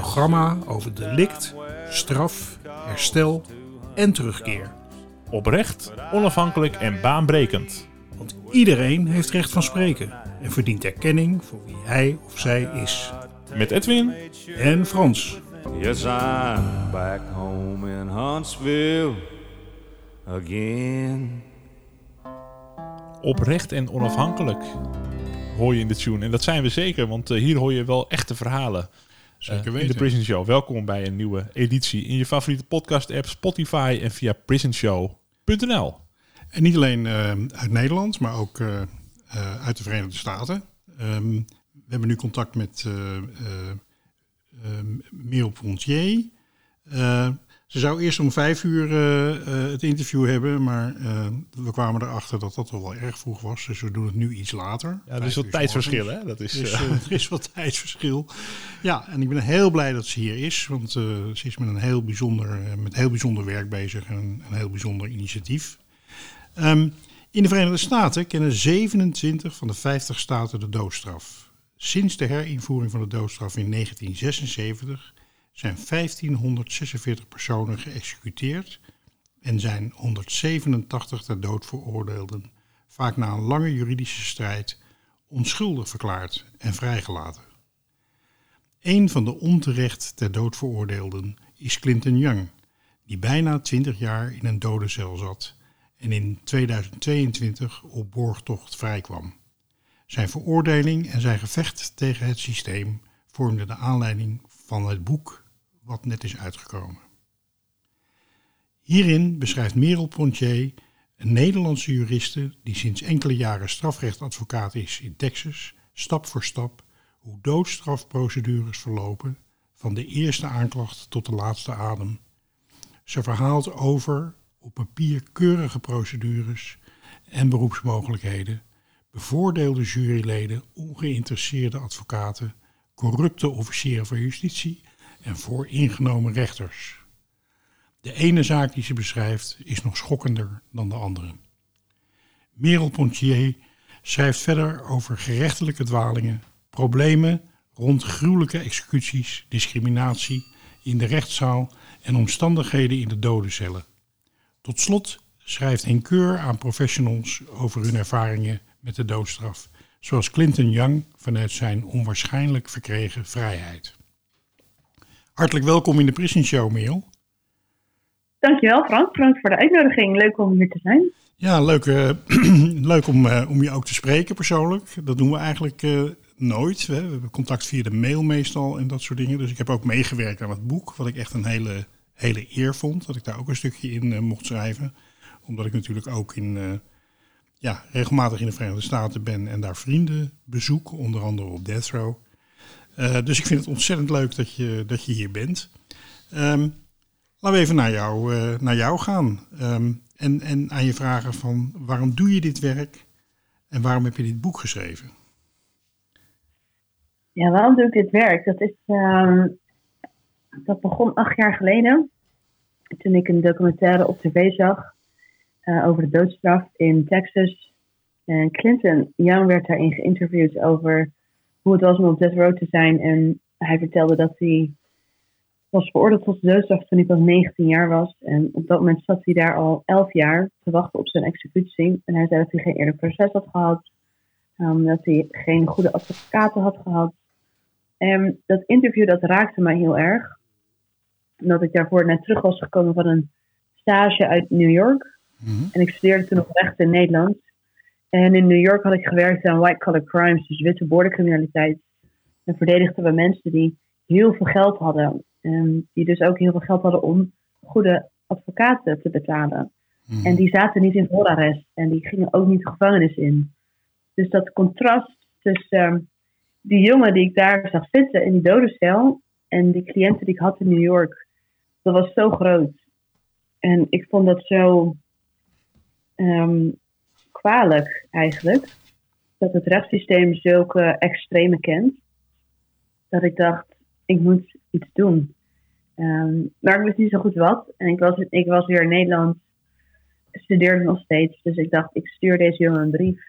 programma over delict, straf, herstel en terugkeer. Oprecht, onafhankelijk en baanbrekend. Want iedereen heeft recht van spreken en verdient erkenning voor wie hij of zij is. Met Edwin En Frans. Yes, I'm back home in Huntsville again. oprecht en onafhankelijk hoor je in de tune. En dat zijn we zeker, want eh, hier hoor je wel echte verhalen. Zeker eh, In de Prison Show. Welkom bij een nieuwe editie in je favoriete podcast app Spotify en via prisonshow.nl. En niet alleen eh, uit Nederland, maar ook eh, uit de Verenigde Staten. Ehm, we hebben nu contact met Merel Pontier. Ze zou eerst om vijf uur eh, eh, het interview hebben, maar eh, we kwamen erachter dat dat wel erg vroeg was. Dus we doen het nu iets later. Ja, er is wat tijdsverschil, hè? Dat is, Dus er is wat tijdsverschil. Ja, en ik ben heel blij dat ze hier is, want ze is met een heel bijzonder, met heel bijzonder werk bezig en een, een heel bijzonder initiatief. Ehm, in de Verenigde Staten kennen 27 van de 50 staten de doodstraf. Sinds de herinvoering van de doodstraf in 1976 zijn 1546 personen geëxecuteerd en zijn 187 ter dood veroordeelden, vaak na een lange juridische strijd, onschuldig verklaard en vrijgelaten. Een van de onterecht ter dood veroordeelden is Clinton Young, die bijna 20 jaar in een dodencel zat en in 2022 op borgtocht vrijkwam. Zijn veroordeling en zijn gevecht tegen het systeem vormden de aanleiding van het boek wat net is uitgekomen. Hierin beschrijft Merel Pontier, een Nederlandse juriste die sinds enkele jaren strafrechtadvocaat is in Texas, stap voor stap hoe doodstrafprocedures verlopen, van de eerste aanklacht tot de laatste adem. Ze verhaalt over op papier keurige procedures en beroepsmogelijkheden, bevoordeelde juryleden, ongeïnteresseerde advocaten, corrupte officieren van justitie en vooringenomen rechters. De ene zaak die ze beschrijft is nog schokkender dan de andere. Merel Pontier schrijft verder over gerechtelijke dwalingen, problemen rond gruwelijke executies, discriminatie in de rechtszaal en omstandigheden in de dodencellen. Tot slot schrijft Henk Keur aan professionals over hun ervaringen met de doodstraf, zoals Clinton Young vanuit zijn onwaarschijnlijk verkregen vrijheid. Hartelijk welkom in de Prison Show, Merel. Dankjewel Frank, bedankt voor de uitnodiging. Leuk om hier te zijn. Ja, leuk, eh, leuk om, eh, om je ook te spreken persoonlijk. Dat doen we eigenlijk eh, nooit. Hè. We hebben contact via de mail meestal en dat soort dingen. Dus ik heb ook meegewerkt aan het boek, wat ik echt een hele, hele eer vond. Dat ik daar ook een stukje in mocht schrijven. Omdat ik natuurlijk ook in, ja, regelmatig in de Verenigde Staten ben en daar vrienden bezoek. Onder andere op Death Row. Eh, dus ik vind het ontzettend leuk dat je, dat je hier bent. Ehm, Laten we even naar jou, eh, naar jou gaan. Ehm, en, en aan je vragen van waarom doe je dit werk en waarom heb je dit boek geschreven? Ja, waarom doe ik dit werk? Dat, is, ehm, dat begon acht jaar geleden. Toen ik een documentaire op tv zag eh, over de doodstraf in Texas. En Clinton Young werd daarin geïnterviewd over hoe het was om op death row te zijn. En hij vertelde dat hij was veroordeeld tot de doodstraf toen hij pas 19 jaar was. En op dat moment zat hij daar al 11 jaar te wachten op zijn executie. En hij zei dat hij geen eerlijk proces had gehad. ehm, dat hij geen goede advocaten had gehad. En dat interview dat raakte mij heel erg. Omdat ik daarvoor net terug was gekomen van een stage uit New York. En ik studeerde toen nog recht in Nederland. En in New York had ik gewerkt aan white collar crimes, dus witte bordencriminaliteit. En verdedigden we mensen die heel veel geld hadden. En die dus ook heel veel geld hadden om goede advocaten te betalen. En die zaten niet in voorarrest. En die gingen ook niet de gevangenis in. Dus dat contrast tussen ehm, die jongen die ik daar zag zitten in die dodencel. En die cliënten die ik had in New York, dat was zo groot. En ik vond dat zo um, kwalijk eigenlijk. Dat het rechtssysteem zulke extreme kent. Dat ik dacht, ik moet iets doen. Ehm, maar ik wist niet zo goed wat. En ik was, ik was weer in Nederland. Studeerde nog steeds. Dus ik dacht, ik stuur deze jongen een brief.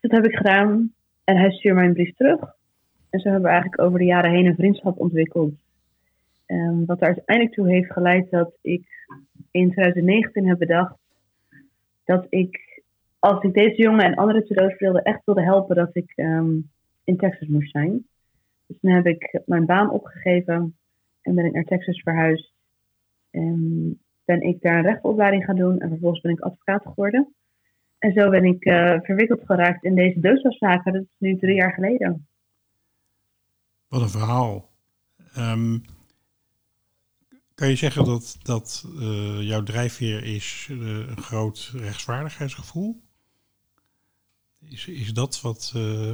Dat heb ik gedaan. En hij stuurde mij een brief terug. En zo hebben we eigenlijk over de jaren heen een vriendschap ontwikkeld. Um, wat er uiteindelijk toe heeft geleid dat ik in 2019 heb bedacht dat ik, als ik deze jongen en andere terreurverdeelden echt wilde helpen, dat ik um, in Texas moest zijn. Dus toen heb ik mijn baan opgegeven en ben ik naar Texas verhuisd. En ben ik daar een rechtsopleiding gaan doen en vervolgens ben ik advocaat geworden. En zo ben ik uh, verwikkeld geraakt in deze doodstrafzaken. Dat is nu drie jaar geleden. Wat een verhaal. Um, kan je zeggen dat, dat uh, jouw drijfveer is uh, een groot rechtsvaardigheidsgevoel? Is, is dat wat, uh,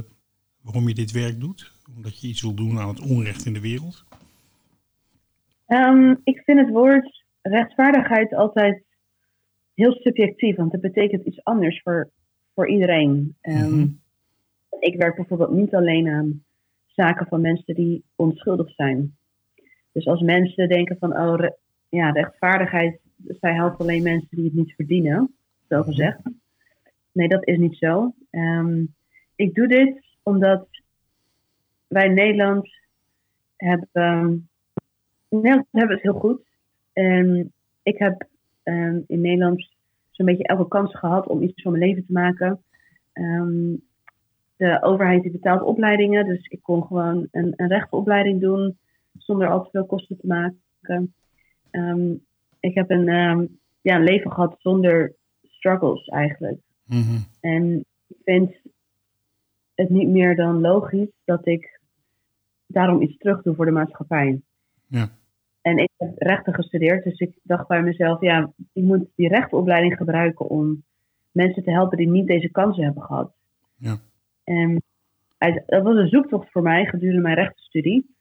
waarom je dit werk doet? Omdat je iets wil doen aan het onrecht in de wereld? Um, ik vind het woord rechtvaardigheid altijd heel subjectief, want het betekent iets anders voor, voor iedereen. Um, mm -hmm. Ik werk bijvoorbeeld niet alleen aan zaken van mensen die onschuldig zijn. Dus als mensen denken van, oh re ja, rechtvaardigheid, zij helpt alleen mensen die het niet verdienen, zo gezegd. Nee, dat is niet zo. Um, ik doe dit omdat wij in Nederland hebben, Nederland hebben het heel goed. En ik heb um, in Nederland zo'n beetje elke kans gehad om iets van mijn leven te maken. Um, de overheid die betaalt opleidingen, dus ik kon gewoon een, een rechtenopleiding doen zonder al te veel kosten te maken. Um, ik heb een, um, ja, een leven gehad zonder struggles eigenlijk. Mm -hmm. En ik vind het niet meer dan logisch dat ik daarom iets terug doe voor de maatschappij. Ja. En ik heb rechten gestudeerd, dus ik dacht bij mezelf, ja, ik moet die rechtenopleiding gebruiken om mensen te helpen die niet deze kansen hebben gehad. Ja. En dat was een zoektocht voor mij gedurende mijn rechtenstudie.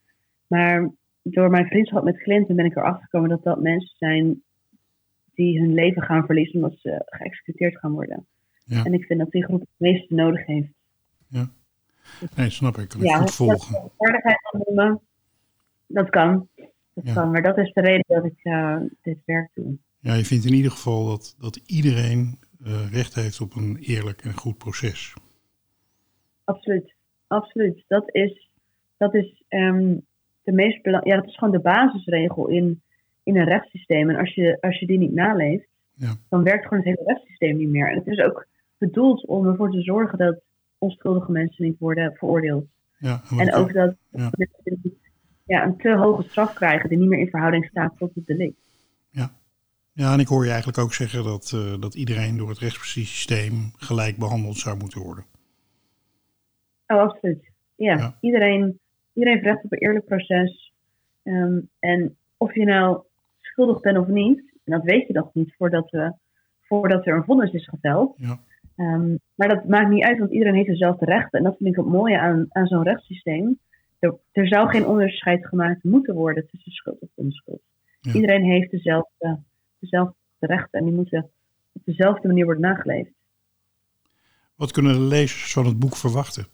Maar door mijn vriendschap met cliënten ben ik erachter gekomen dat dat mensen zijn die hun leven gaan verliezen omdat ze geëxecuteerd gaan worden. Ja. En ik vind dat die groep het meeste nodig heeft. Ja, nee, snap ik. Kan ik ja, goed volgen. Dat, dat kan. Dat Ja. kan. Maar dat is de reden dat ik uh, dit werk doe. Ja, je vindt in ieder geval dat, dat iedereen uh, recht heeft op een eerlijk en goed proces. Absoluut, absoluut. Dat is, dat is um, de meest belang- ja, dat is gewoon de basisregel in, in een rechtssysteem. En als je, als je die niet naleeft, Ja. dan werkt gewoon het hele rechtssysteem niet meer. En het is ook bedoeld om ervoor te zorgen dat onschuldige mensen niet worden veroordeeld. Ja, en ook dat Ja. mensen ja, een te hoge straf krijgen die niet meer in verhouding staat tot het delict. Ja, en ik hoor je eigenlijk ook zeggen dat, uh, dat iedereen door het rechtssysteem gelijk behandeld zou moeten worden. Oh, absoluut. Ja, Ja. Iedereen, iedereen heeft recht op een eerlijk proces. Ehm, en of je nou schuldig bent of niet, en dat weet je nog niet voordat, we, voordat er een vonnis is geveld. Ja. Ehm, maar dat maakt niet uit, want iedereen heeft dezelfde rechten. En dat vind ik het mooie aan, aan zo'n rechtssysteem. Er, er zou geen onderscheid gemaakt moeten worden tussen schuld of onschuld. Ja. Iedereen heeft dezelfde, dezelfde rechten en die moeten op dezelfde manier worden nageleefd. Wat kunnen de lezers van het boek verwachten?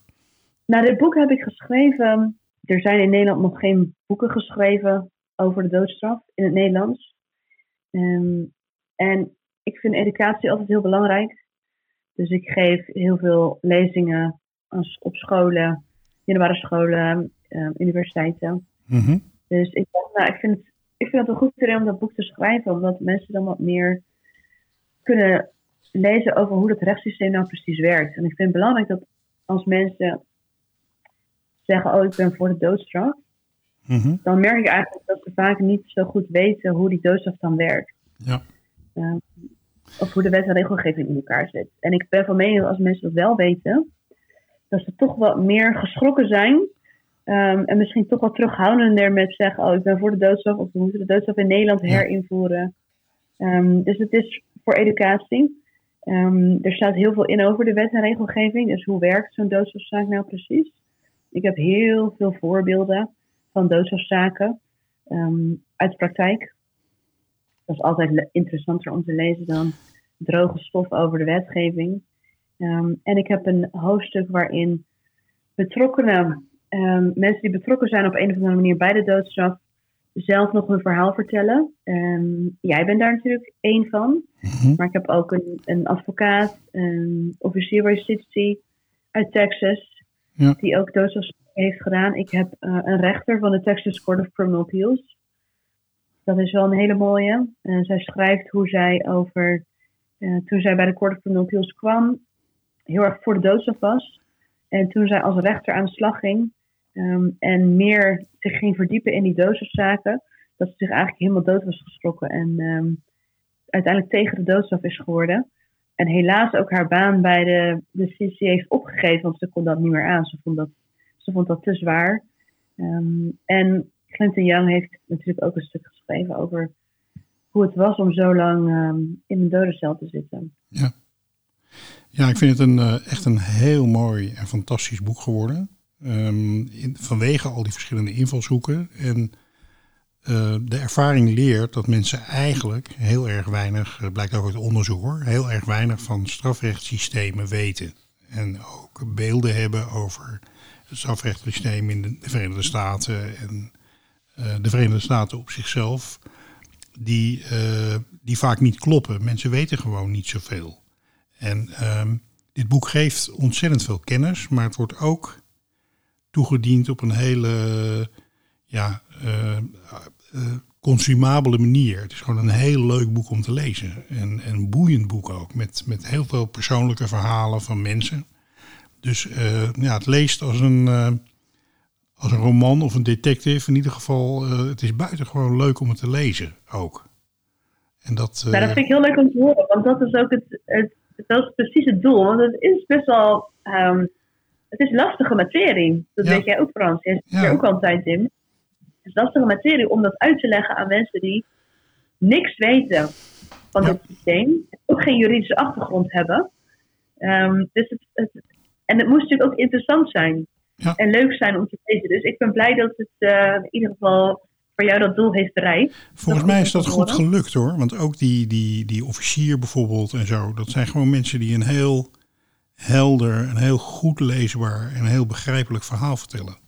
Nou, dit boek heb ik geschreven. Er zijn in Nederland nog geen boeken geschreven over de doodstraf in het Nederlands. Ehm, en ik vind educatie altijd heel belangrijk. Dus ik geef heel veel lezingen als, op scholen, middelbare scholen, ehm, universiteiten. Mhm. Dus ik, nou, ik, vind het, ik vind het een goed idee om dat boek te schrijven, omdat mensen dan wat meer kunnen lezen over hoe het rechtssysteem nou precies werkt. En ik vind het belangrijk dat als mensen zeggen, oh ik ben voor de doodstraf, Mhm. dan merk ik eigenlijk dat ze vaak niet zo goed weten hoe die doodstraf dan werkt. Ja. Ehm, of hoe de wet en regelgeving in elkaar zit. En ik ben van mening dat als mensen dat wel weten, dat ze toch wat meer geschrokken zijn. ehm, en misschien toch wat terughoudender met zeggen, oh ik ben voor de doodstraf of we moeten de doodstraf in Nederland Ja. herinvoeren. Ehm, dus het is voor educatie. Er staat heel veel in over de wet en regelgeving. Dus hoe werkt zo'n doodstrafzaak nou precies? Ik heb heel veel voorbeelden van doodsoorzaken um, uit de praktijk. Dat is altijd interessanter om te lezen dan droge stof over de wetgeving. Um, en ik heb een hoofdstuk waarin betrokkenen, um, mensen die betrokken zijn op een of andere manier bij de doodstraf, zelf nog een verhaal vertellen. Um, jij bent daar natuurlijk één van. Mhm. Maar ik heb ook een, een advocaat, een officier van justitie uit Texas, Die ook doodstraf heeft gedaan. Ik heb uh, een rechter van de Texas Court of Criminal Appeals. Dat is wel een hele mooie. Uh, zij schrijft hoe zij over, uh, toen zij bij de Court of Criminal Appeals kwam, heel erg voor de doodstraf was. En toen zij als rechter aan de slag ging um, en meer zich ging verdiepen in die doodstrafzaken, dat ze zich eigenlijk helemaal dood was geschrokken en um, uiteindelijk tegen de doodstraf is geworden. En helaas ook haar baan bij de, de CC heeft opgegeven, want ze kon dat niet meer aan. Ze vond dat, ze vond dat te zwaar. Um, en Clinton Young heeft natuurlijk ook een stuk geschreven over hoe het was om zo lang um, in een dodencel te zitten. Ja. Ja, ik vind het een, uh, echt een heel mooi en fantastisch boek geworden. Um, in, vanwege al die verschillende invalshoeken. En uh, de ervaring leert dat mensen eigenlijk heel erg weinig, uh, blijkt ook uit onderzoek hoor, heel erg weinig van strafrechtssystemen weten. En ook beelden hebben over het strafrechtssysteem in de Verenigde Staten en uh, de Verenigde Staten op zichzelf. Die, die vaak niet kloppen. Mensen weten gewoon niet zoveel. En um, dit boek geeft ontzettend veel kennis, maar het wordt ook toegediend op een hele ja, uh, uh, consumabele manier. Het is gewoon een heel leuk boek om te lezen. En een boeiend boek ook, met, met heel veel persoonlijke verhalen van mensen. Dus uh, ja, het leest als een, als een roman of een detective. In ieder geval, het is buitengewoon leuk om het te lezen ook. En dat, nou, dat vind ik heel leuk om te horen, want dat is ook het, het dat is precies het doel. Want het is best wel. Um, het is lastige materie. Dat Ja. weet jij ook, Frans. Jij zit Ja. er ook altijd in. Het is lastige materie om dat uit te leggen aan mensen die niks weten van Ja. dit systeem. Ook geen juridische achtergrond hebben. Um, dus het, het, en het moest natuurlijk ook interessant zijn. Ja. En leuk zijn om te lezen. Dus ik ben blij dat het uh, in ieder geval voor jou dat doel heeft bereikt. Volgens mij is dat goed gelukt hoor. Want ook die, die, die officier bijvoorbeeld en zo. Dat zijn gewoon mensen die een heel helder, een heel goed leesbaar en heel begrijpelijk verhaal vertellen.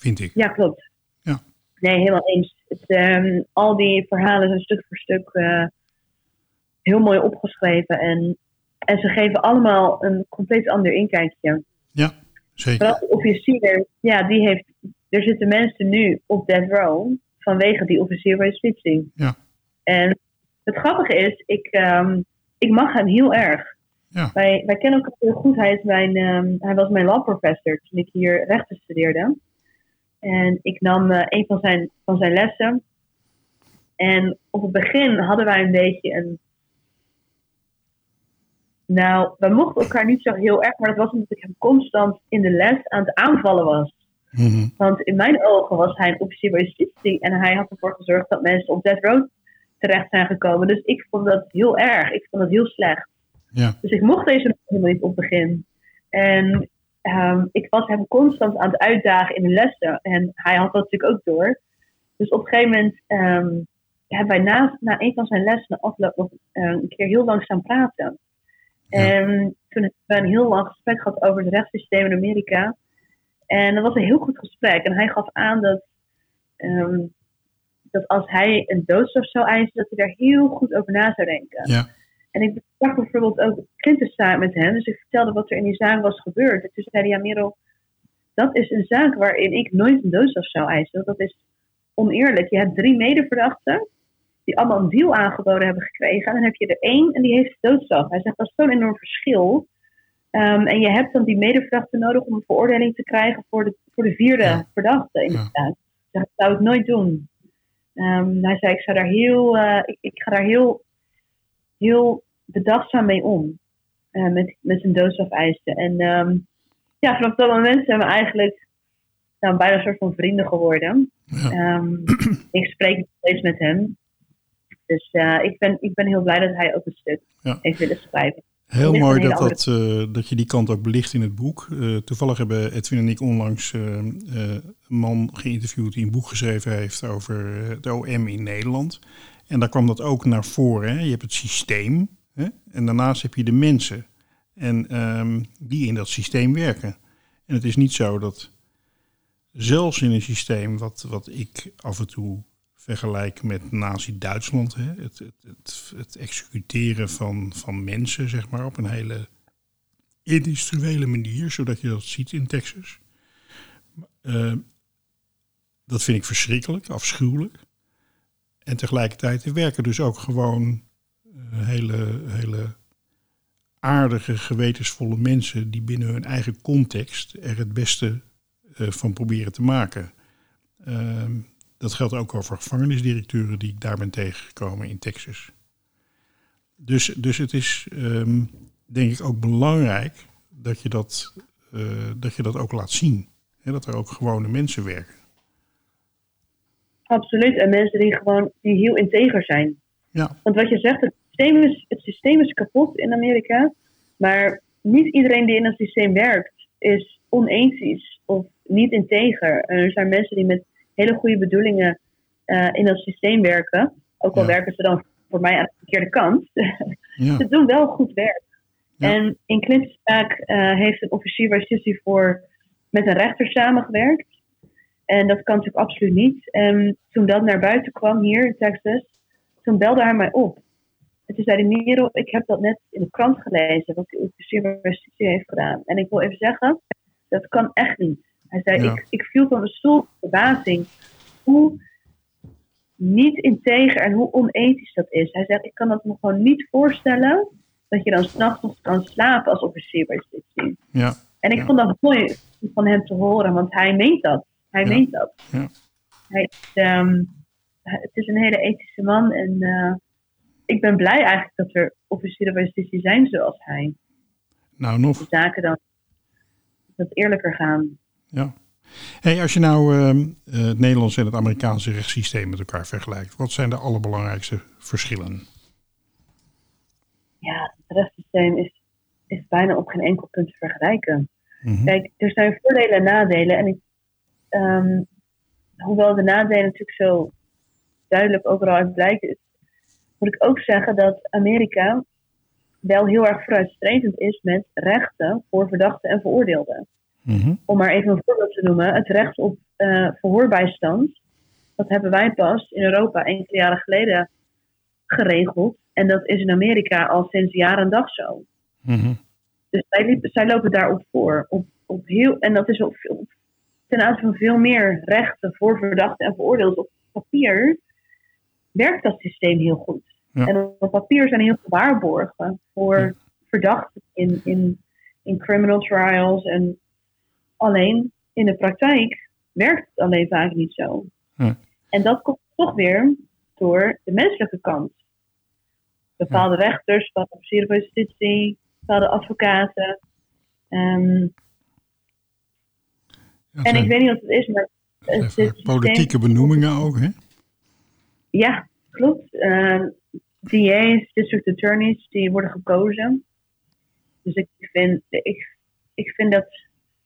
Vind ik. Ja, klopt. Ja. Nee, helemaal eens. Het, ehm, al die verhalen zijn stuk voor stuk eh, heel mooi opgeschreven. En, en ze geven allemaal een compleet ander inkijkje. Ja, zeker. Vooral de officier, ja, die heeft... Er zitten mensen nu op death row vanwege die officier van justitie. Ja. En het grappige is, ik, ehm, ik mag hem heel erg. Ja. Wij, wij kennen elkaar heel goed. Hij, is mijn, ehm, hij was mijn law professor toen ik hier rechten studeerde. En ik nam eh, een van zijn, van zijn lessen. En op het begin hadden wij een beetje een. Nou, we mochten elkaar niet zo heel erg, maar dat was omdat ik hem constant in de les aan het aanvallen was. Mhm. Want in mijn ogen was hij een officier bij justitie en hij had ervoor gezorgd dat mensen op death row terecht zijn gekomen. Dus ik vond dat heel erg. Ik vond dat heel slecht. Ja. Dus ik mocht deze helemaal niet op het begin. En ehm, ik was hem constant aan het uitdagen in de lessen. En hij had dat natuurlijk ook door. Dus op een gegeven moment ehm, hebben wij na, na een van zijn lessen de afloop nog eh, een keer heel lang staan praten. Ja. En toen hebben we een heel lang gesprek gehad over het rechtssysteem in Amerika. En dat was een heel goed gesprek. En hij gaf aan dat, ehm, dat als hij een doodstraf zou eisen, dat hij daar heel goed over na zou denken. Ja. En ik sprak bijvoorbeeld ook Clinton met hem. Dus ik vertelde wat er in die zaak was gebeurd. En toen zei hij, ja Merel, dat is een zaak waarin ik nooit een doodstraf zou eisen. Dat is oneerlijk. Je hebt drie medeverdachten die allemaal een deal aangeboden hebben gekregen. En dan heb je er één en die heeft doodstraf. Hij zegt, dat is zo'n enorm verschil. Um, en je hebt dan die medeverdachte nodig om een veroordeling te krijgen voor de, voor de vierde Ja. verdachte in de Ja. zaak. Dat zou ik nooit doen. Um, hij zei, ik, zou daar heel, uh, ik, ik ga daar heel, heel bedachtzaam mee om. Uh, met, met zijn doodstrafeisen. En um, ja, vanaf dat moment zijn we eigenlijk nou, bijna een soort van vrienden geworden. Ja. Um, ik spreek nog steeds met hem. Dus uh, ik, ben, ik ben heel blij dat hij ook een stuk Ja. heeft willen schrijven. Heel mooi dat, dat, eh, dat je die kant ook belicht in het boek. Eh, toevallig hebben Edwin en ik onlangs eh, eh, een man geïnterviewd die een boek geschreven heeft over het OM in Nederland. En daar kwam dat ook naar voren. Hè? Je hebt het systeem hè? en daarnaast heb je de mensen. En ehm, die in dat systeem werken. En het is niet zo dat zelfs in een systeem wat, wat ik af en toe vergelijk met Nazi-Duitsland, het, het, het, het executeren van, van mensen, zeg maar, op een hele industriële manier, zodat je dat ziet in Texas. Uh, dat vind ik verschrikkelijk, afschuwelijk. En tegelijkertijd er werken dus ook gewoon uh, hele, hele aardige, gewetensvolle mensen die binnen hun eigen context er het beste uh, van proberen te maken. Uh, dat geldt ook over gevangenisdirecteuren die ik daar ben tegengekomen in Texas. Dus, dus het is um, denk ik ook belangrijk dat je dat, uh, dat, je dat ook laat zien. Dat er ook gewone mensen werken. Absoluut. En mensen die gewoon die heel integer zijn. Ja. Want wat je zegt, het systeem, is, het systeem is kapot in Amerika. Maar niet iedereen die in het systeem werkt is onethisch of niet integer. En er zijn mensen die met hele goede bedoelingen uh, in dat systeem werken. Ook al Ja. werken ze dan voor mij aan de verkeerde kant. Ja. ze doen wel goed werk. Ja. En in Clint's zaak eh, heeft een officier van justitie voor met een rechter samengewerkt. En dat kan natuurlijk absoluut niet. En toen dat naar buiten kwam hier in Texas, toen belde hij mij op. En toen zei hij, Merel, ik heb dat net in de krant gelezen, wat van justitie heeft gedaan. En ik wil even zeggen, dat kan echt niet. Hij zei, Ja. ik, ik viel van mijn stoel verbazing hoe niet integer en hoe onethisch dat is. Hij zegt, ik kan dat me gewoon niet voorstellen dat je dan s'nachts nog kan slapen als officier bij. Ja. En ik Ja. vond dat mooi van hem te horen, want hij meent dat. Hij Ja. meent dat. Ja. Hij ehm, het is een hele ethische man en eh, ik ben blij eigenlijk dat er officieren bij justitie zijn zoals hij. Nou, nog. Zaken dan dat eerlijker gaan. Ja. Hey, als je nou ehm, eh, het Nederlands en het Amerikaanse rechtssysteem met elkaar vergelijkt, wat zijn de allerbelangrijkste verschillen? Ja, het rechtssysteem is, is bijna op geen enkel punt te vergelijken. Mhm. Kijk, er zijn voordelen en nadelen. En ik, ehm, hoewel de nadelen natuurlijk zo duidelijk overal uit blijken, moet ik ook zeggen dat Amerika wel heel erg vooruitstrevend is met rechten voor verdachten en veroordeelden. Mhm. Om maar even een voorbeeld te noemen, het recht op eh, verhoorbijstand, dat hebben wij pas in Europa enkele jaren geleden geregeld. En dat is in Amerika al sinds jaar en dag zo. Mhm. Dus zij, liep- zij lopen daarop voor. Op, op heel, en dat is op, op- ten aanzien van veel meer rechten voor verdachten en veroordeelden. Op papier werkt dat systeem heel goed. Ja. En op papier zijn heel veel waarborgen voor Ja. verdachten in, in, in criminal trials. En alleen in de praktijk werkt het alleen vaak niet zo. Ja. En dat komt toch weer door de menselijke kant. Bepaalde rechters, bepaalde officieren van justitie, bepaalde advocaten. Ehm, Ja, en ik weet niet wat het is, maar het systeem- politieke benoemingen ook, hè? Ja, klopt. Uh, DA's, district attorneys, die worden gekozen. Dus ik vind, ik, ik vind, dat,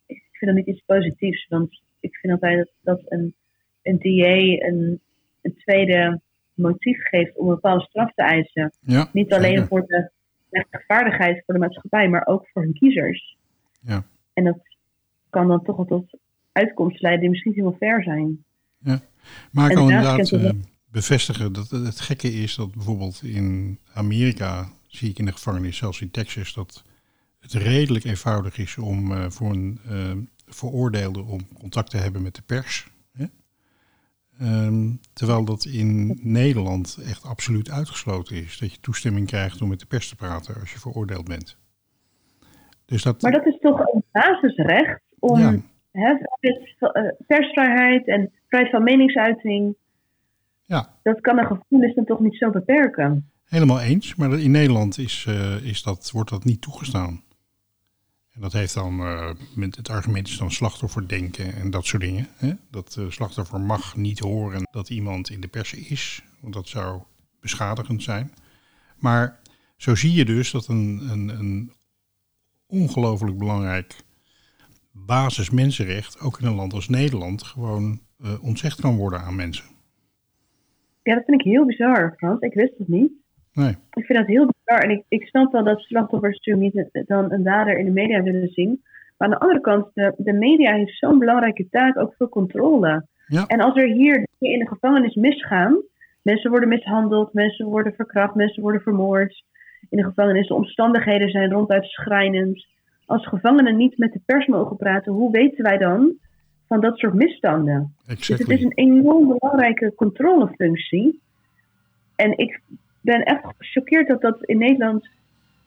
ik vind dat niet iets positiefs. Want ik vind altijd dat, dat een, een DA een, een tweede motief geeft om een bepaalde straf te eisen. Ja. Niet alleen zeker. voor de rechtvaardigheid voor de maatschappij, maar ook voor hun kiezers. Ja. En dat kan dan toch wel tot uitkomsten leiden die misschien helemaal fair zijn. Maar ik kan inderdaad eh, bevestigen dat het gekke is dat bijvoorbeeld in Amerika, zie ik in de gevangenis, zelfs in Texas, dat het redelijk eenvoudig is om eh, voor een eh, veroordeelde om contact te hebben met de pers. Hè? Ehm, terwijl dat in Nederland echt absoluut uitgesloten is. Dat je toestemming krijgt om met de pers te praten als je veroordeeld bent. Dus dat, Maar dat is toch een basisrecht om Ja. Hè, eh, persvrijheid en vrijheid van meningsuiting. ja, Dat kan een gevoelis dan toch niet zo beperken. Helemaal eens, maar in Nederland is, eh, is dat, wordt dat niet toegestaan. En dat heeft dan, eh, met het argument is dan slachtofferdenken en dat soort dingen. Hè? Dat de slachtoffer mag niet horen dat iemand in de pers is, want dat zou beschadigend zijn. Maar Zo zie je dus dat een, een, een ongelooflijk belangrijk basismensenrecht, ook in een land als Nederland, gewoon uh, ontzegd kan worden aan mensen. Ja, dat vind ik heel bizar, Frans. Ik wist het niet. Nee. Ik vind dat heel bizar. En ik, ik snap wel dat slachtoffers natuurlijk niet dan een dader in de media willen zien. Maar aan de andere kant, de, de media heeft zo'n belangrijke taak, ook voor controle. Ja. En als er hier in de gevangenis misgaan, mensen worden mishandeld, mensen worden verkracht, mensen worden vermoord in de gevangenis, de omstandigheden zijn ronduit schrijnend. Als gevangenen niet met de pers mogen praten, hoe weten wij dan van dat soort misstanden? Exactly. Dus het is een enorm belangrijke controlefunctie. En ik ben echt gechoqueerd dat dat in Nederland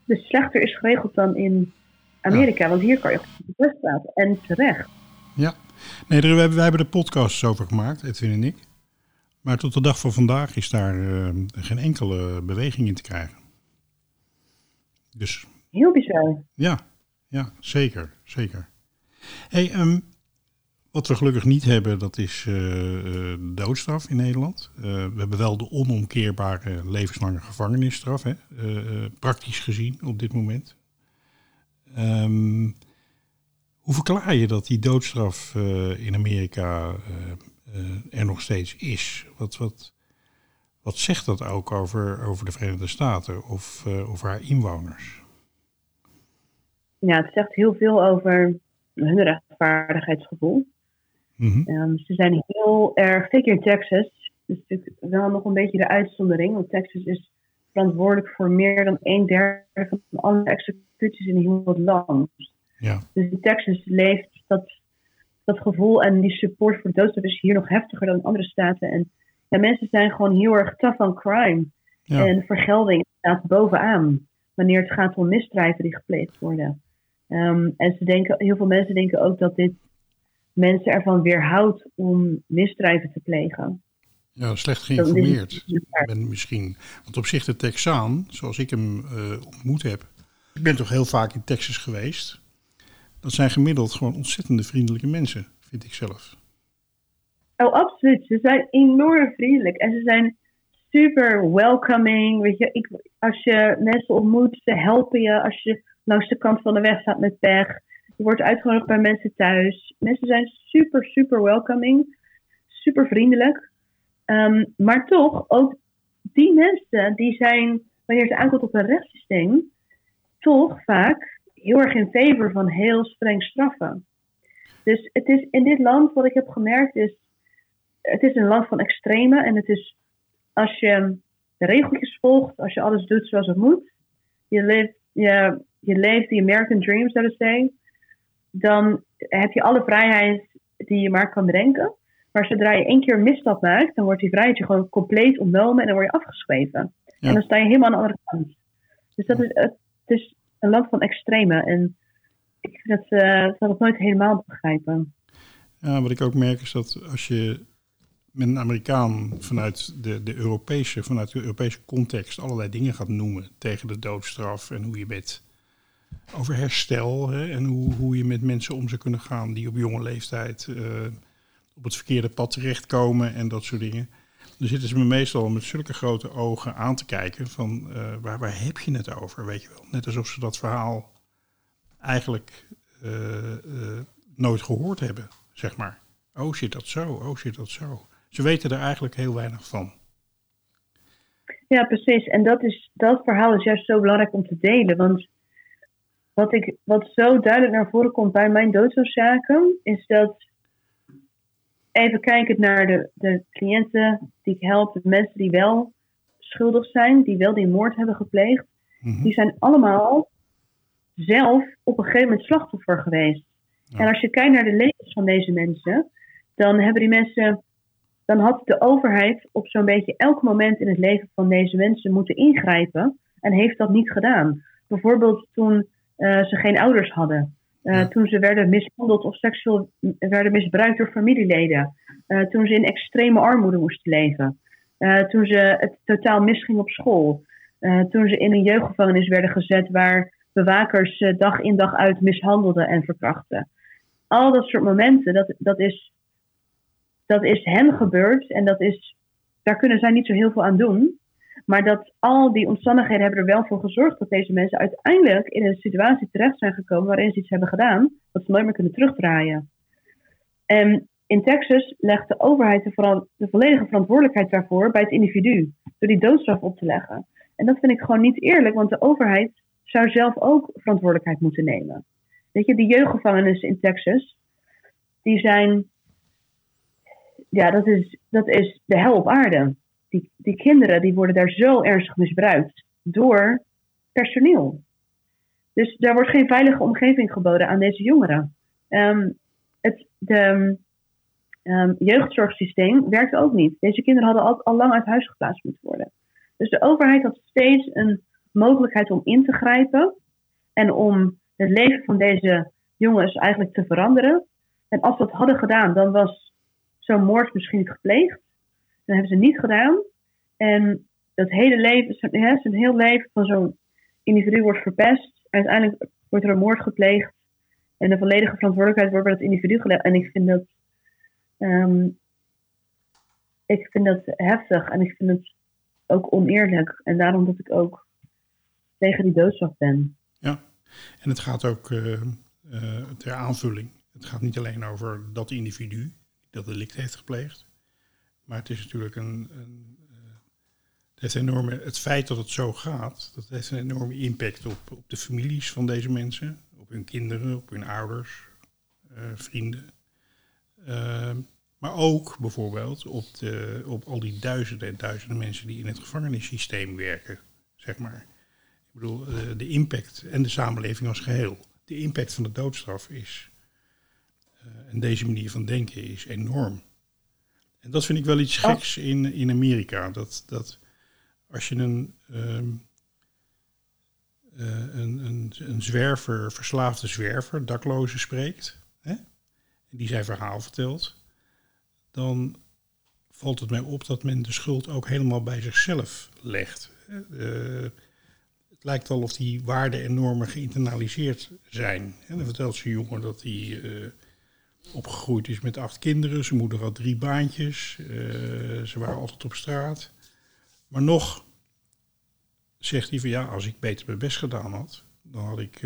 dus slechter is geregeld dan in Amerika. Want hier kan je de best praten. En terecht. Ja, nee, daar, wij, wij hebben de podcasts over gemaakt, Edwin en ik. Maar tot de dag van vandaag is daar uh, geen enkele beweging in te krijgen. Dus. Heel bizar. Ja, ja zeker, zeker. Hey, um, wat we gelukkig niet hebben, dat is uh, doodstraf in Nederland. Uh, we hebben wel de onomkeerbare levenslange gevangenisstraf, hè? praktisch gezien op dit moment. Um, hoe verklaar je dat die doodstraf in Amerika er nog steeds is? Wat, wat, wat zegt dat ook over, over de Verenigde Staten of over haar inwoners? Ja, het zegt heel veel over hun rechtvaardigheidsgevoel. Mm -hmm. um, ze zijn heel erg, zeker in Texas, dus natuurlijk wel nog een beetje de uitzondering, want Texas is verantwoordelijk voor meer dan een derde van alle executies in heel het land. Ja. Dus in Texas leeft dat, dat gevoel en die support voor de doodstraf is hier nog heftiger dan in andere staten. En ja, mensen zijn gewoon heel erg tough on crime. Ja. En vergelding staat bovenaan wanneer het gaat om misdrijven die gepleegd worden. Um, en ze denken, heel veel mensen denken ook dat dit mensen ervan weerhoudt om misdrijven te plegen. Ja, slecht geïnformeerd ben misschien. Want op zich de Texaan, zoals ik hem uh, ontmoet heb... Ik ben toch heel vaak in Texas geweest. Dat zijn gemiddeld gewoon ontzettende vriendelijke mensen, vind ik zelf. Oh, absoluut. Ze zijn enorm vriendelijk. En ze zijn super welcoming. Weet je, ik, als je mensen ontmoet, ze helpen je. Als je langs de kant van de weg staat met pech. Je wordt uitgenodigd bij mensen thuis. Mensen zijn super, super welcoming. Super vriendelijk. Um, maar toch, ook die mensen, die zijn, wanneer het aankomt op een rechtssysteem, toch vaak heel erg in favor van heel streng straffen. Dus het is in dit land, wat ik heb gemerkt, is, het is een land van extreme. En het is, als je de regeltjes volgt, als je alles doet zoals het moet, je leeft, je, je leeft die American dream, zo te zeggen, dan heb je alle vrijheid die je maar kan bedenken. Maar zodra je één keer een misstap maakt, dan wordt die vrijheid je gewoon compleet ontnomen en dan word je afgeschreven. Ja. En dan sta je helemaal aan de andere kant. Dus dat is, het is een land van extreme. En ik dat, uh, zal het nooit helemaal begrijpen. Ja, wat ik ook merk is dat als je met een Amerikaan vanuit de, de Europese, vanuit de Europese context allerlei dingen gaat noemen tegen de doodstraf en hoe je met over herstel hè, en hoe, hoe je met mensen om zou kunnen gaan die op jonge leeftijd uh, op het verkeerde pad terechtkomen en dat soort dingen. Dan zitten ze me meestal met zulke grote ogen aan te kijken van uh, waar, waar heb je het over, weet je wel. Net alsof ze dat verhaal eigenlijk uh, nooit gehoord hebben, zeg maar. Oh zit dat zo, oh zit dat zo. Ze weten er eigenlijk heel weinig van. Ja, precies. En dat, is, dat verhaal is juist zo belangrijk om te delen. Want wat, ik, wat zo duidelijk naar voren komt bij mijn doodsoorzaken, is dat even kijkend naar de, de cliënten die ik help, de mensen die wel schuldig zijn, die wel die moord hebben gepleegd, Mhm. die zijn allemaal zelf op een gegeven moment slachtoffer geweest. Ja. En als je kijkt naar de levens van deze mensen, dan hebben die mensen, dan had de overheid op zo'n beetje elk moment in het leven van deze mensen moeten ingrijpen en heeft dat niet gedaan. Bijvoorbeeld toen uh, ze geen ouders hadden. Uh, ja. Toen ze werden mishandeld of seksueel werden misbruikt door familieleden. Uh, toen ze in extreme armoede moesten leven. toen ze het totaal misging op school. toen ze in een jeugdgevangenis werden gezet waar bewakers dag in dag uit mishandelden en verkrachten. Al dat soort momenten, dat, dat, is, dat is hen gebeurd en dat is, daar kunnen zij niet zo heel veel aan doen. Maar dat al die omstandigheden hebben er wel voor gezorgd dat deze mensen uiteindelijk in een situatie terecht zijn gekomen waarin ze iets hebben gedaan dat ze nooit meer kunnen terugdraaien. En in Texas legt de overheid de, de volledige verantwoordelijkheid daarvoor bij het individu, door die doodstraf op te leggen. En dat vind ik gewoon niet eerlijk, want de overheid zou zelf ook verantwoordelijkheid moeten nemen. Weet je, die jeugdgevangenissen in Texas, die zijn, ja, dat is, dat is de hel op aarde. Die, die kinderen die worden daar zo ernstig misbruikt door personeel. Dus daar wordt geen veilige omgeving geboden aan deze jongeren. Um, het de, um, jeugdzorgsysteem werkt ook niet. Deze kinderen hadden al, al lang uit huis geplaatst moeten worden. Dus de overheid had steeds een mogelijkheid om in te grijpen en om het leven van deze jongens eigenlijk te veranderen. En als ze dat hadden gedaan, dan was zo'n moord misschien niet gepleegd. Dat hebben ze niet gedaan. En dat hele leven, zijn heel leven van zo'n individu wordt verpest. Uiteindelijk wordt er een moord gepleegd. En de volledige verantwoordelijkheid wordt bij het individu gelegd. En ik vind dat, um, ik vind dat heftig. En ik vind het ook oneerlijk. En daarom dat ik ook tegen die doodstraf ben. Ja, en het gaat ook uh, ter aanvulling. Het gaat niet alleen over dat individu dat delict heeft gepleegd. Maar het is natuurlijk een. een uh, het, enorme, het feit dat het zo gaat, dat heeft een enorme impact op, op de families van deze mensen, op hun kinderen, op hun ouders, vrienden. Maar ook bijvoorbeeld op, de, op al die duizenden en duizenden mensen die in het gevangenissysteem werken, zeg maar. Ik bedoel, de, de impact en de samenleving als geheel. De impact van de doodstraf is, uh, en deze manier van denken is enorm. En dat vind ik wel iets geks in, in Amerika. Dat, dat als je een, um, uh, een, een, een zwerver, verslaafde zwerver, dakloze spreekt, hè, die zijn verhaal vertelt, dan valt het mij op dat men de schuld ook helemaal bij zichzelf legt. Uh, het lijkt wel of die waarden en normen geïnternaliseerd zijn. En dan vertelt ze jongen dat hij uh, opgegroeid is met acht kinderen. Zijn moeder had drie baantjes. Uh, ze waren altijd op straat. Maar nog zegt hij van ja, als ik beter mijn best gedaan had, dan had ik,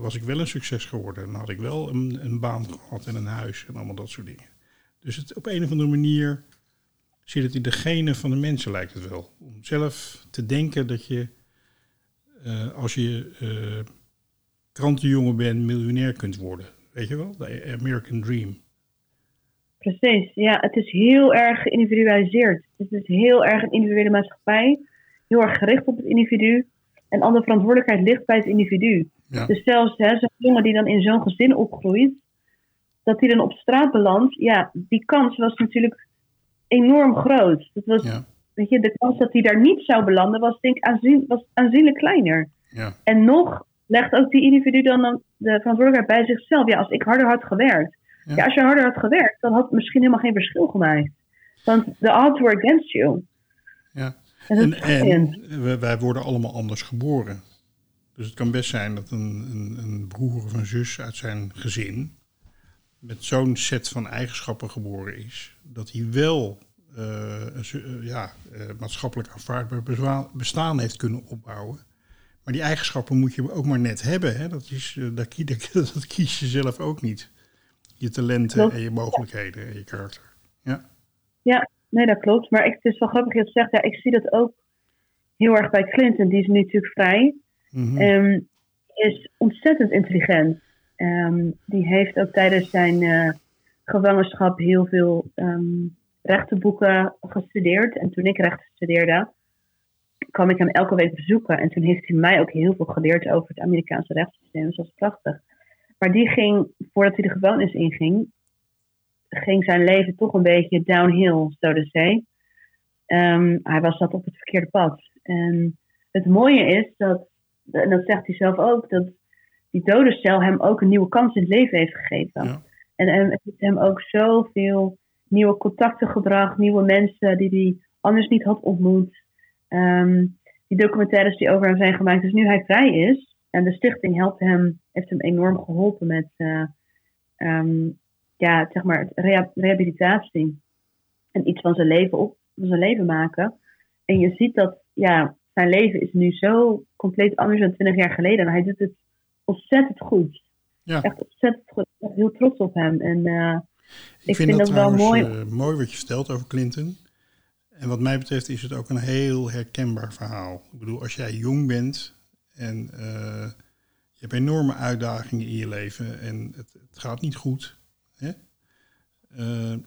was ik wel een succes geworden. Dan had ik wel een, een baan gehad en een huis en allemaal dat soort dingen. Dus het, op een of andere manier zit het in de genen van de mensen, lijkt het wel. Om zelf te denken dat je, uh, als je krantenjongen bent, miljonair kunt worden. Weet je wel? De American Dream. Precies, ja. Het is heel erg geïndividualiseerd. Het is heel erg een individuele maatschappij. Heel erg gericht op het individu. En alle verantwoordelijkheid ligt bij het individu. Ja. Dus zelfs zo'n jongen die dan in zo'n gezin opgroeit, dat hij dan op straat belandt, ja, die kans was natuurlijk enorm groot. Dat was, weet je, de kans dat hij daar niet zou belanden was denk ik aanzien, was aanzienlijk kleiner. Ja. En nog legt ook die individu dan de verantwoordelijkheid bij zichzelf. Ja, als ik harder had gewerkt. Ja. ja. als je harder had gewerkt, dan had het misschien helemaal geen verschil gemaakt. Want the odds were against you. Ja. En, en, wij worden allemaal anders geboren. Dus het kan best zijn dat een, een, een broer of een zus uit zijn gezin met zo'n set van eigenschappen geboren is, dat hij wel uh, ja, uh, maatschappelijk aanvaardbaar bestaan heeft kunnen opbouwen. Maar die eigenschappen moet je ook maar net hebben. Hè? Dat, is, dat, dat, dat, kies je zelf ook niet. Je talenten en je mogelijkheden en je karakter. Ja, ja nee, dat klopt. Maar ik, het is wel grappig dat je het zegt. Ja, ik zie dat ook heel erg bij Clinton. Die is nu natuurlijk vrij. Mm -hmm. is ontzettend intelligent. Um, die heeft ook tijdens zijn uh, gevangenschap heel veel um, rechtenboeken gestudeerd. En toen ik rechten studeerde, kwam ik hem elke week bezoeken. En toen heeft hij mij ook heel veel geleerd over het Amerikaanse rechtssysteem. Dus dat was prachtig. Maar die ging, voordat hij de gevangenis inging, ging zijn leven toch een beetje downhill, zo te zeggen. Um, hij was dat op het verkeerde pad. En het mooie is dat, en dat zegt hij zelf ook, dat die dode cel hem ook een nieuwe kans in het leven heeft gegeven. En, en het heeft hem ook zoveel nieuwe contacten gebracht, nieuwe mensen die hij anders niet had ontmoet. Um, die documentaires die over hem zijn gemaakt. Dus nu hij vrij is, en de stichting helpt hem, heeft hem enorm geholpen met uh, um, ja, zeg maar, rehabilitatie. En iets van zijn leven op van zijn leven maken. En je ziet dat ja, zijn leven is nu zo compleet anders dan 20 jaar geleden. En hij doet het ontzettend goed. Ja. Echt ontzettend goed. Ik ben heel trots op hem. En eh, Ik, Ik vind, vind dat, dat wel mooi. eh, mooi wat je vertelt over Clinton. En wat mij betreft is het ook een heel herkenbaar verhaal. Ik bedoel, als jij jong bent en eh, je hebt enorme uitdagingen in je leven en het, het gaat niet goed. Hè? Eh,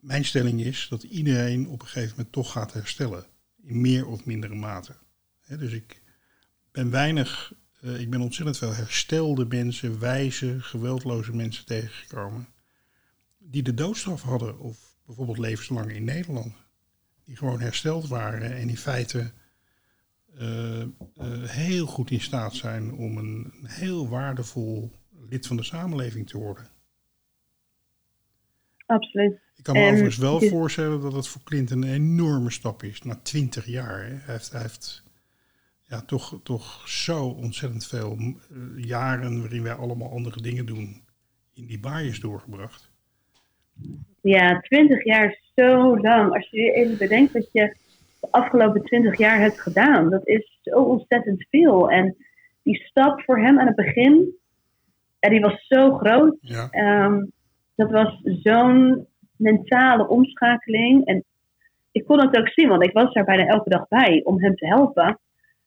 mijn stelling is dat iedereen op een gegeven moment toch gaat herstellen. In meer of mindere mate. Hè, dus ik ben weinig, eh, ik ben ontzettend veel herstelde mensen, wijze, geweldloze mensen tegengekomen. Die de doodstraf hadden of bijvoorbeeld levenslang in Nederland. Die gewoon hersteld waren en in feite eh, eh, heel goed in staat zijn om een heel waardevol lid van de samenleving te worden. absoluut. Ik kan me En overigens wel voorstellen dat het voor Clinton een enorme stap is. Na twintig jaar. Hè. Hij heeft, hij heeft ja, toch, toch zo ontzettend veel eh, jaren waarin wij allemaal andere dingen doen, in die baaiers doorgebracht. Ja, 20 jaar is zo lang. Als je even bedenkt dat je de afgelopen 20 jaar hebt gedaan. Dat is zo ontzettend veel. En die stap voor hem aan het begin, ja, die was zo groot. Ja, Ehm, dat was zo'n mentale omschakeling. En ik kon het ook zien, want ik was daar bijna elke dag bij om hem te helpen.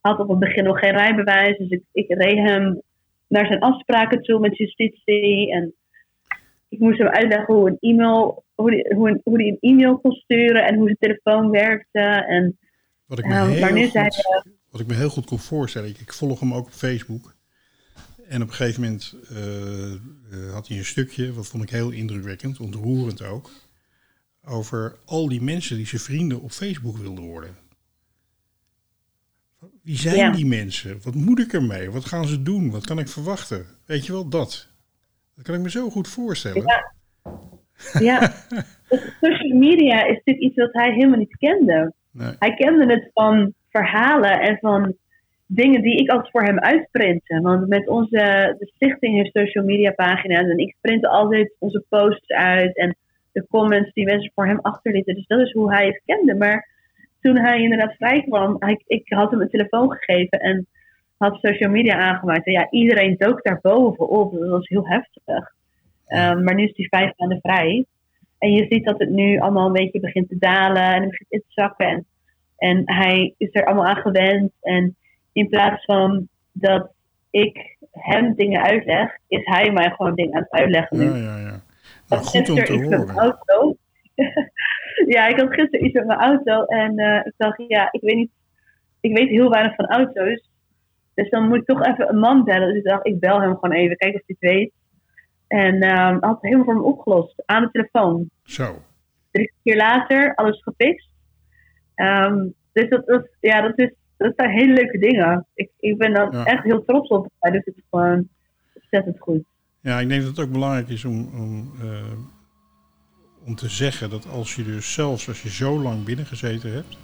Had op het begin nog geen rijbewijs, dus ik, ik reed hem naar zijn afspraken toe met justitie. En ik moest hem uitleggen hoe een e-mail, hoe die, hoe, die een e-mail kon sturen en hoe zijn telefoon werkte. En wat ik me, nu heel goed, wat ik me heel goed kon voorstellen. Ik, ik volg hem ook op Facebook. En op een gegeven moment eh, eh, had hij een stukje, wat vond ik heel indrukwekkend, ontroerend ook. Over al die mensen die zijn vrienden op Facebook wilden worden. Wie zijn Ja. die mensen? Wat moet ik ermee? Wat gaan ze doen? Wat kan ik verwachten? Weet je wel, dat. Dat kan ik me zo goed voorstellen. Ja. Ja, social media is natuurlijk iets wat hij helemaal niet kende. Nee. Hij kende het van verhalen en van dingen die ik altijd voor hem uitprintte. Want met onze de stichting heeft social media pagina's en ik printe altijd onze posts uit en de comments die mensen voor hem achterlieten. Dus dat is hoe hij het kende. Maar toen hij inderdaad vrij kwam, hij, ik had hem een telefoon gegeven en had social media aangemaakt. En ja, iedereen dook daar bovenop. Dat was heel heftig. Um, maar nu is hij vijf maanden vrij. En je ziet dat het nu allemaal een beetje begint te dalen en het begint in te zakken. En, en hij is er allemaal aan gewend. En in plaats van dat ik hem dingen uitleg, is hij mij gewoon dingen aan het uitleggen nu. Ja, ja, ja. Nou, goed om gisteren te iets met horen. mijn auto. ja, ik had gisteren iets met mijn auto en uh, ik dacht, ja, ik weet niet, ik weet heel weinig van auto's. Dus dan moet ik toch even een man bellen. Dus ik dacht, ik bel hem gewoon even, kijken of hij het weet. En uh, had het helemaal voor me opgelost, aan de telefoon. Zo. Drie keer later, alles gefixt. Um, dus dat, dat, ja, dat, is, dat zijn hele leuke dingen. Ik, ik ben dan Ja. echt heel trots op. Doet het gewoon ontzettend goed. Ja, ik denk dat het ook belangrijk is om, om, uh, om te zeggen dat als je dus zelfs als je zo lang binnengezeten hebt,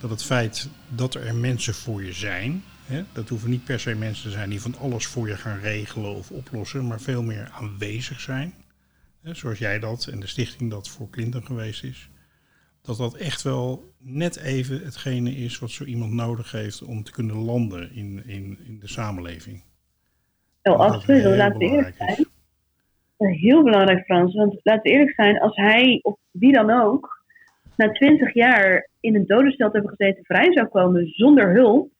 dat het feit dat er mensen voor je zijn, hè, dat hoeven niet per se mensen te zijn die van alles voor je gaan regelen of oplossen, maar veel meer aanwezig zijn. Hè, zoals jij dat en de stichting dat voor Clinton geweest is. Dat dat echt wel net even hetgene is wat zo iemand nodig heeft om te kunnen landen in, in, in de samenleving. Oh, absoluut. heel Laten we eerlijk belangrijk zijn. is. Heel belangrijk, Frans. Want laten we eerlijk zijn, als hij, of wie dan ook, na twintig jaar in een dodenstel te hebben gezeten vrij zou komen zonder hulp,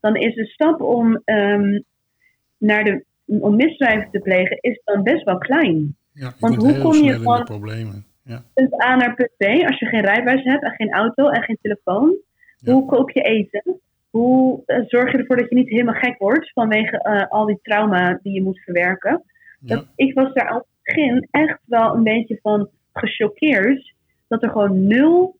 dan is de stap om, um, naar de, om misdrijven te plegen, is dan best wel klein. Ja, Want hoe kom je van- problemen. Ja. Punt A naar punt B, als je geen rijbewijs hebt en geen auto en geen telefoon, Ja. hoe kook je eten? Hoe eh, zorg je ervoor dat je niet helemaal gek wordt vanwege eh, al die trauma die je moet verwerken? Dat, ik was daar aan het begin echt wel een beetje van gechoqueerd dat er gewoon 0,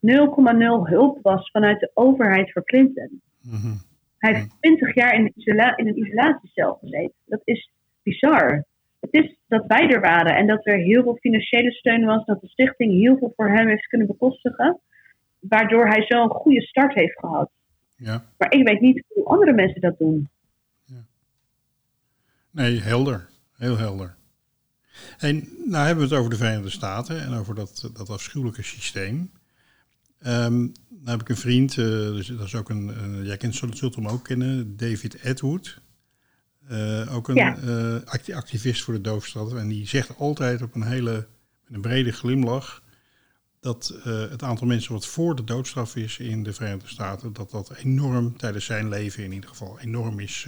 0,0 hulp was vanuit de overheid voor Clinton. Mhm. Hij heeft 20 jaar in, isola in een isolatiecel gezeten. Dat is bizar. Het is dat wij er waren en dat er heel veel financiële steun was, dat de stichting heel veel voor hem heeft kunnen bekostigen, waardoor hij zo'n goede start heeft gehad. ja. Maar ik weet niet hoe andere mensen dat doen. Nee, helder. Heel helder. En nou hebben we het over de Verenigde Staten en over dat, dat afschuwelijke systeem. Nou heb ik een vriend, uh, dus dat is ook een, uh, jij kent, zult, hem ook kennen, David Edward. Uh, ook een Ja. acti- activist voor de doofstad. En die zegt altijd op een hele met een brede glimlach dat het aantal mensen wat voor de doodstraf is in de Verenigde Staten, dat dat enorm tijdens zijn leven in ieder geval enorm is,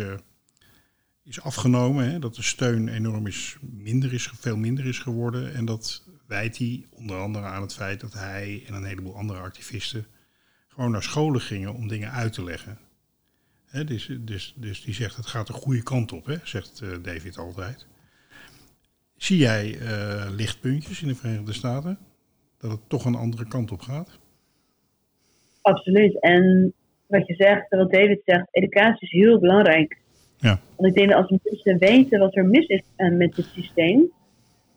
is afgenomen. Hè? Dat de steun enorm is, minder is, veel minder is geworden. En dat wijt hij onder andere aan het feit dat hij en een heleboel andere activisten gewoon naar scholen gingen om dingen uit te leggen. Dus, dus, dus die zegt het gaat de goede kant op, hè, zegt uh, David altijd. Zie jij uh, lichtpuntjes in de Verenigde Staten? Dat het toch een andere kant op gaat? Absoluut. En wat je zegt, wat David zegt, educatie is heel belangrijk. Ja. Want ik denk dat als mensen weten wat er mis is uh, met het systeem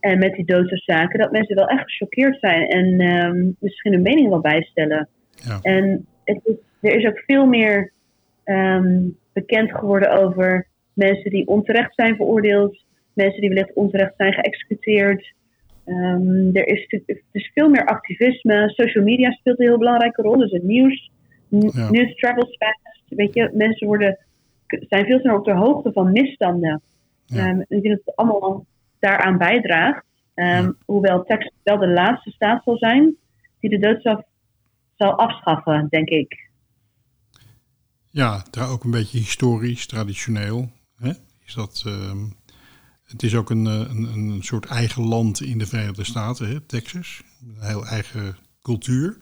en met die doodsoorzaken, dat mensen wel echt gechoqueerd zijn en um, misschien hun mening wel bijstellen. Ja. En het is, er is ook veel meer um, bekend geworden over mensen die onterecht zijn veroordeeld, mensen die wellicht onterecht zijn geëxecuteerd. Um, er is dus veel meer activisme. Social media speelt een heel belangrijke rol. Dus het nieuws, Ja. nieuws travels fast. Weet je, mensen worden, zijn veel sneller op de hoogte van misstanden. Ja. Um, ik denk dat het allemaal daaraan bijdraagt. Um, Ja. Hoewel Texas wel de laatste staat zal zijn die de doodstraf zal afschaffen, denk ik. Ja, tra- ook een beetje historisch, traditioneel. Hè? Is dat, ehm, het is ook een, eh, een, een soort eigen land in de Verenigde Staten, hè? Texas. Een heel eigen cultuur.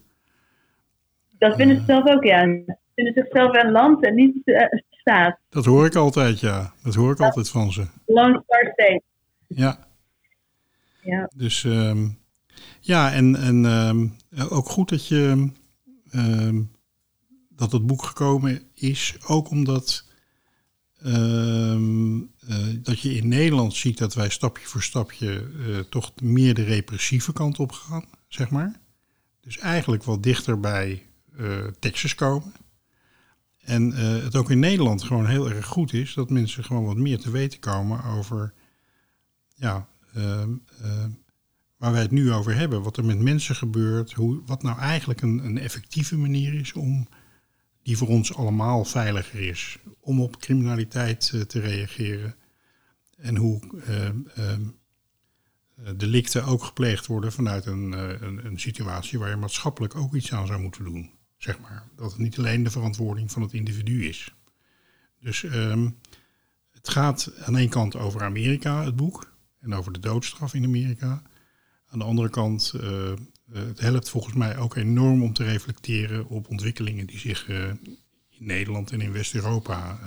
Dat vinden ze zelf ook, ja. Ze vinden zichzelf een land en niet uh, een staat. Dat hoor ik altijd, ja. Dat hoor ik altijd van ze. Long Star State. Ja, Ja. dus ehm, ja, en, en ehm, ook goed dat je ehm, dat het boek gekomen is, ook omdat eh, dat je in Nederland ziet dat wij stapje voor stapje eh, toch meer de repressieve kant op gaan, zeg maar. Dus eigenlijk wat dichter bij eh, Texas komen. En het ook in Nederland gewoon heel erg goed is dat mensen gewoon wat meer te weten komen over ja, ehm, ehm, waar wij het nu over hebben. Wat er met mensen gebeurt. Hoe, wat nou eigenlijk een, een effectieve manier is om die voor ons allemaal veiliger is. Om op criminaliteit eh, te reageren. En hoe eh, delicten ook gepleegd worden vanuit een, eh, een, een situatie waar je maatschappelijk ook iets aan zou moeten doen. Zeg maar. Dat het niet alleen de verantwoording van het individu is. Dus het gaat aan één kant over Amerika, het boek. En over de doodstraf in Amerika. Aan de andere kant, uh, uh, het helpt volgens mij ook enorm om te reflecteren op ontwikkelingen die zich uh, in Nederland en in West-Europa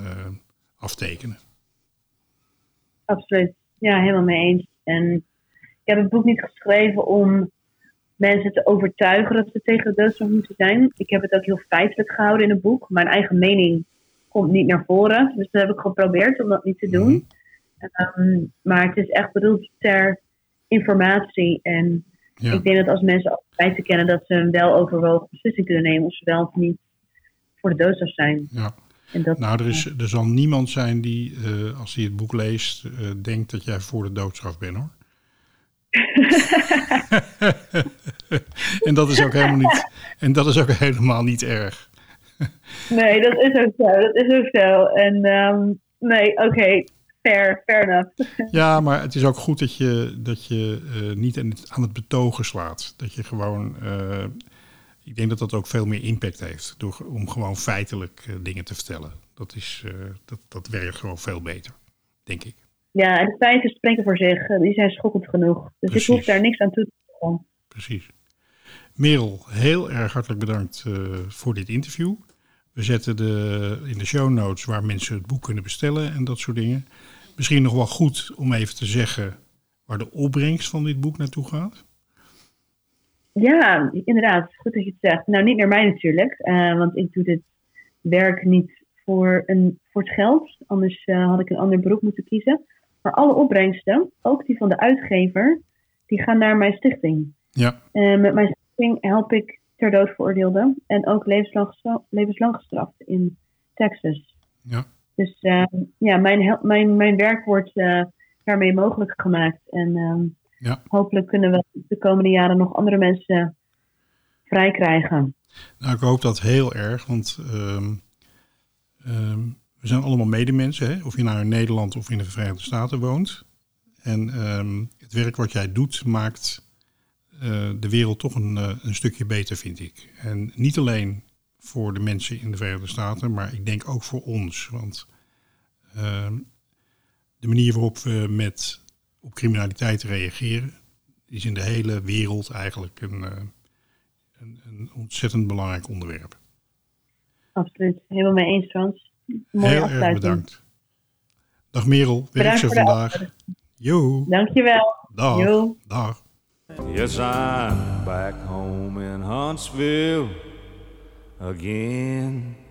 aftekenen. Absoluut. Ja, helemaal mee eens. En ik heb het boek niet geschreven om mensen te overtuigen dat ze tegen de doodstraf moeten zijn. Ik heb het ook heel feitelijk gehouden in het boek. Mijn eigen mening komt niet naar voren. Dus dat heb ik geprobeerd om dat niet te doen. Mm-hmm. Um, maar het is echt bedoeld ter informatie. En ja. ik denk dat als mensen feiten kennen, dat ze een wel overwogen beslissing kunnen nemen of ze wel of niet voor de doodstraf zijn. Ja. Dat, nou, er, is, er zal niemand zijn die, uh, als hij het boek leest, uh, denkt dat jij voor de doodstraf bent hoor. en dat is ook helemaal niet. En dat is ook helemaal niet erg. nee, dat is ook zo. Dat is ook zo. En um, nee, oké. Okay. Fair, fair enough. ja, maar het is ook goed dat je, dat je uh, niet aan het, aan het betogen slaat. Dat je gewoon. Uh, ik denk dat dat ook veel meer impact heeft. Door, om gewoon feitelijk uh, dingen te vertellen. Dat, is, dat, dat werkt gewoon veel beter, denk ik. Ja, en de feiten spreken voor zich. Die zijn schokkend genoeg. Dus Precies. ik hoef daar niks aan toe te voegen. Precies. Merel, heel erg hartelijk bedankt voor dit interview. We zetten de, in de show notes waar mensen het boek kunnen bestellen en dat soort dingen. Misschien nog wel goed om even te zeggen waar de opbrengst van dit boek naartoe gaat. Ja, inderdaad. Goed dat je het zegt. Nou, niet naar mij natuurlijk, uh, want ik doe dit werk niet voor, een, voor het geld. Anders uh, had ik een ander beroep moeten kiezen. Maar alle opbrengsten, ook die van de uitgever, die gaan naar mijn stichting. Ja. Uh, met mijn stichting help ik ter dood veroordeelden en ook levenslang, levenslang gestraft in Texas. Ja. Dus uh, ja, mijn, mijn, mijn werk wordt uh, daarmee mogelijk gemaakt. En uh, ja. hopelijk kunnen we de komende jaren nog andere mensen vrij krijgen. Nou, ik hoop dat heel erg, want ehm, ehm, we zijn allemaal medemensen, hè? of je nou in Nederland of in de Verenigde Staten woont. En ehm, het werk wat jij doet maakt eh, de wereld toch een, eh, een stukje beter, vind ik. En niet alleen voor de mensen in de Verenigde Staten, maar ik denk ook voor ons. Want ehm, de manier waarop we met, op criminaliteit reageren, is in de hele wereld eigenlijk een, eh, een, een ontzettend belangrijk onderwerp. Absoluut. Helemaal mee eens, Frans. Mooie Heel erg bedankt. Dag Merel, werk Bedankt ze voor de vandaag. Jo, Dankjewel. dag. Jo. Dag. Yes, I'm back home in Huntsville again.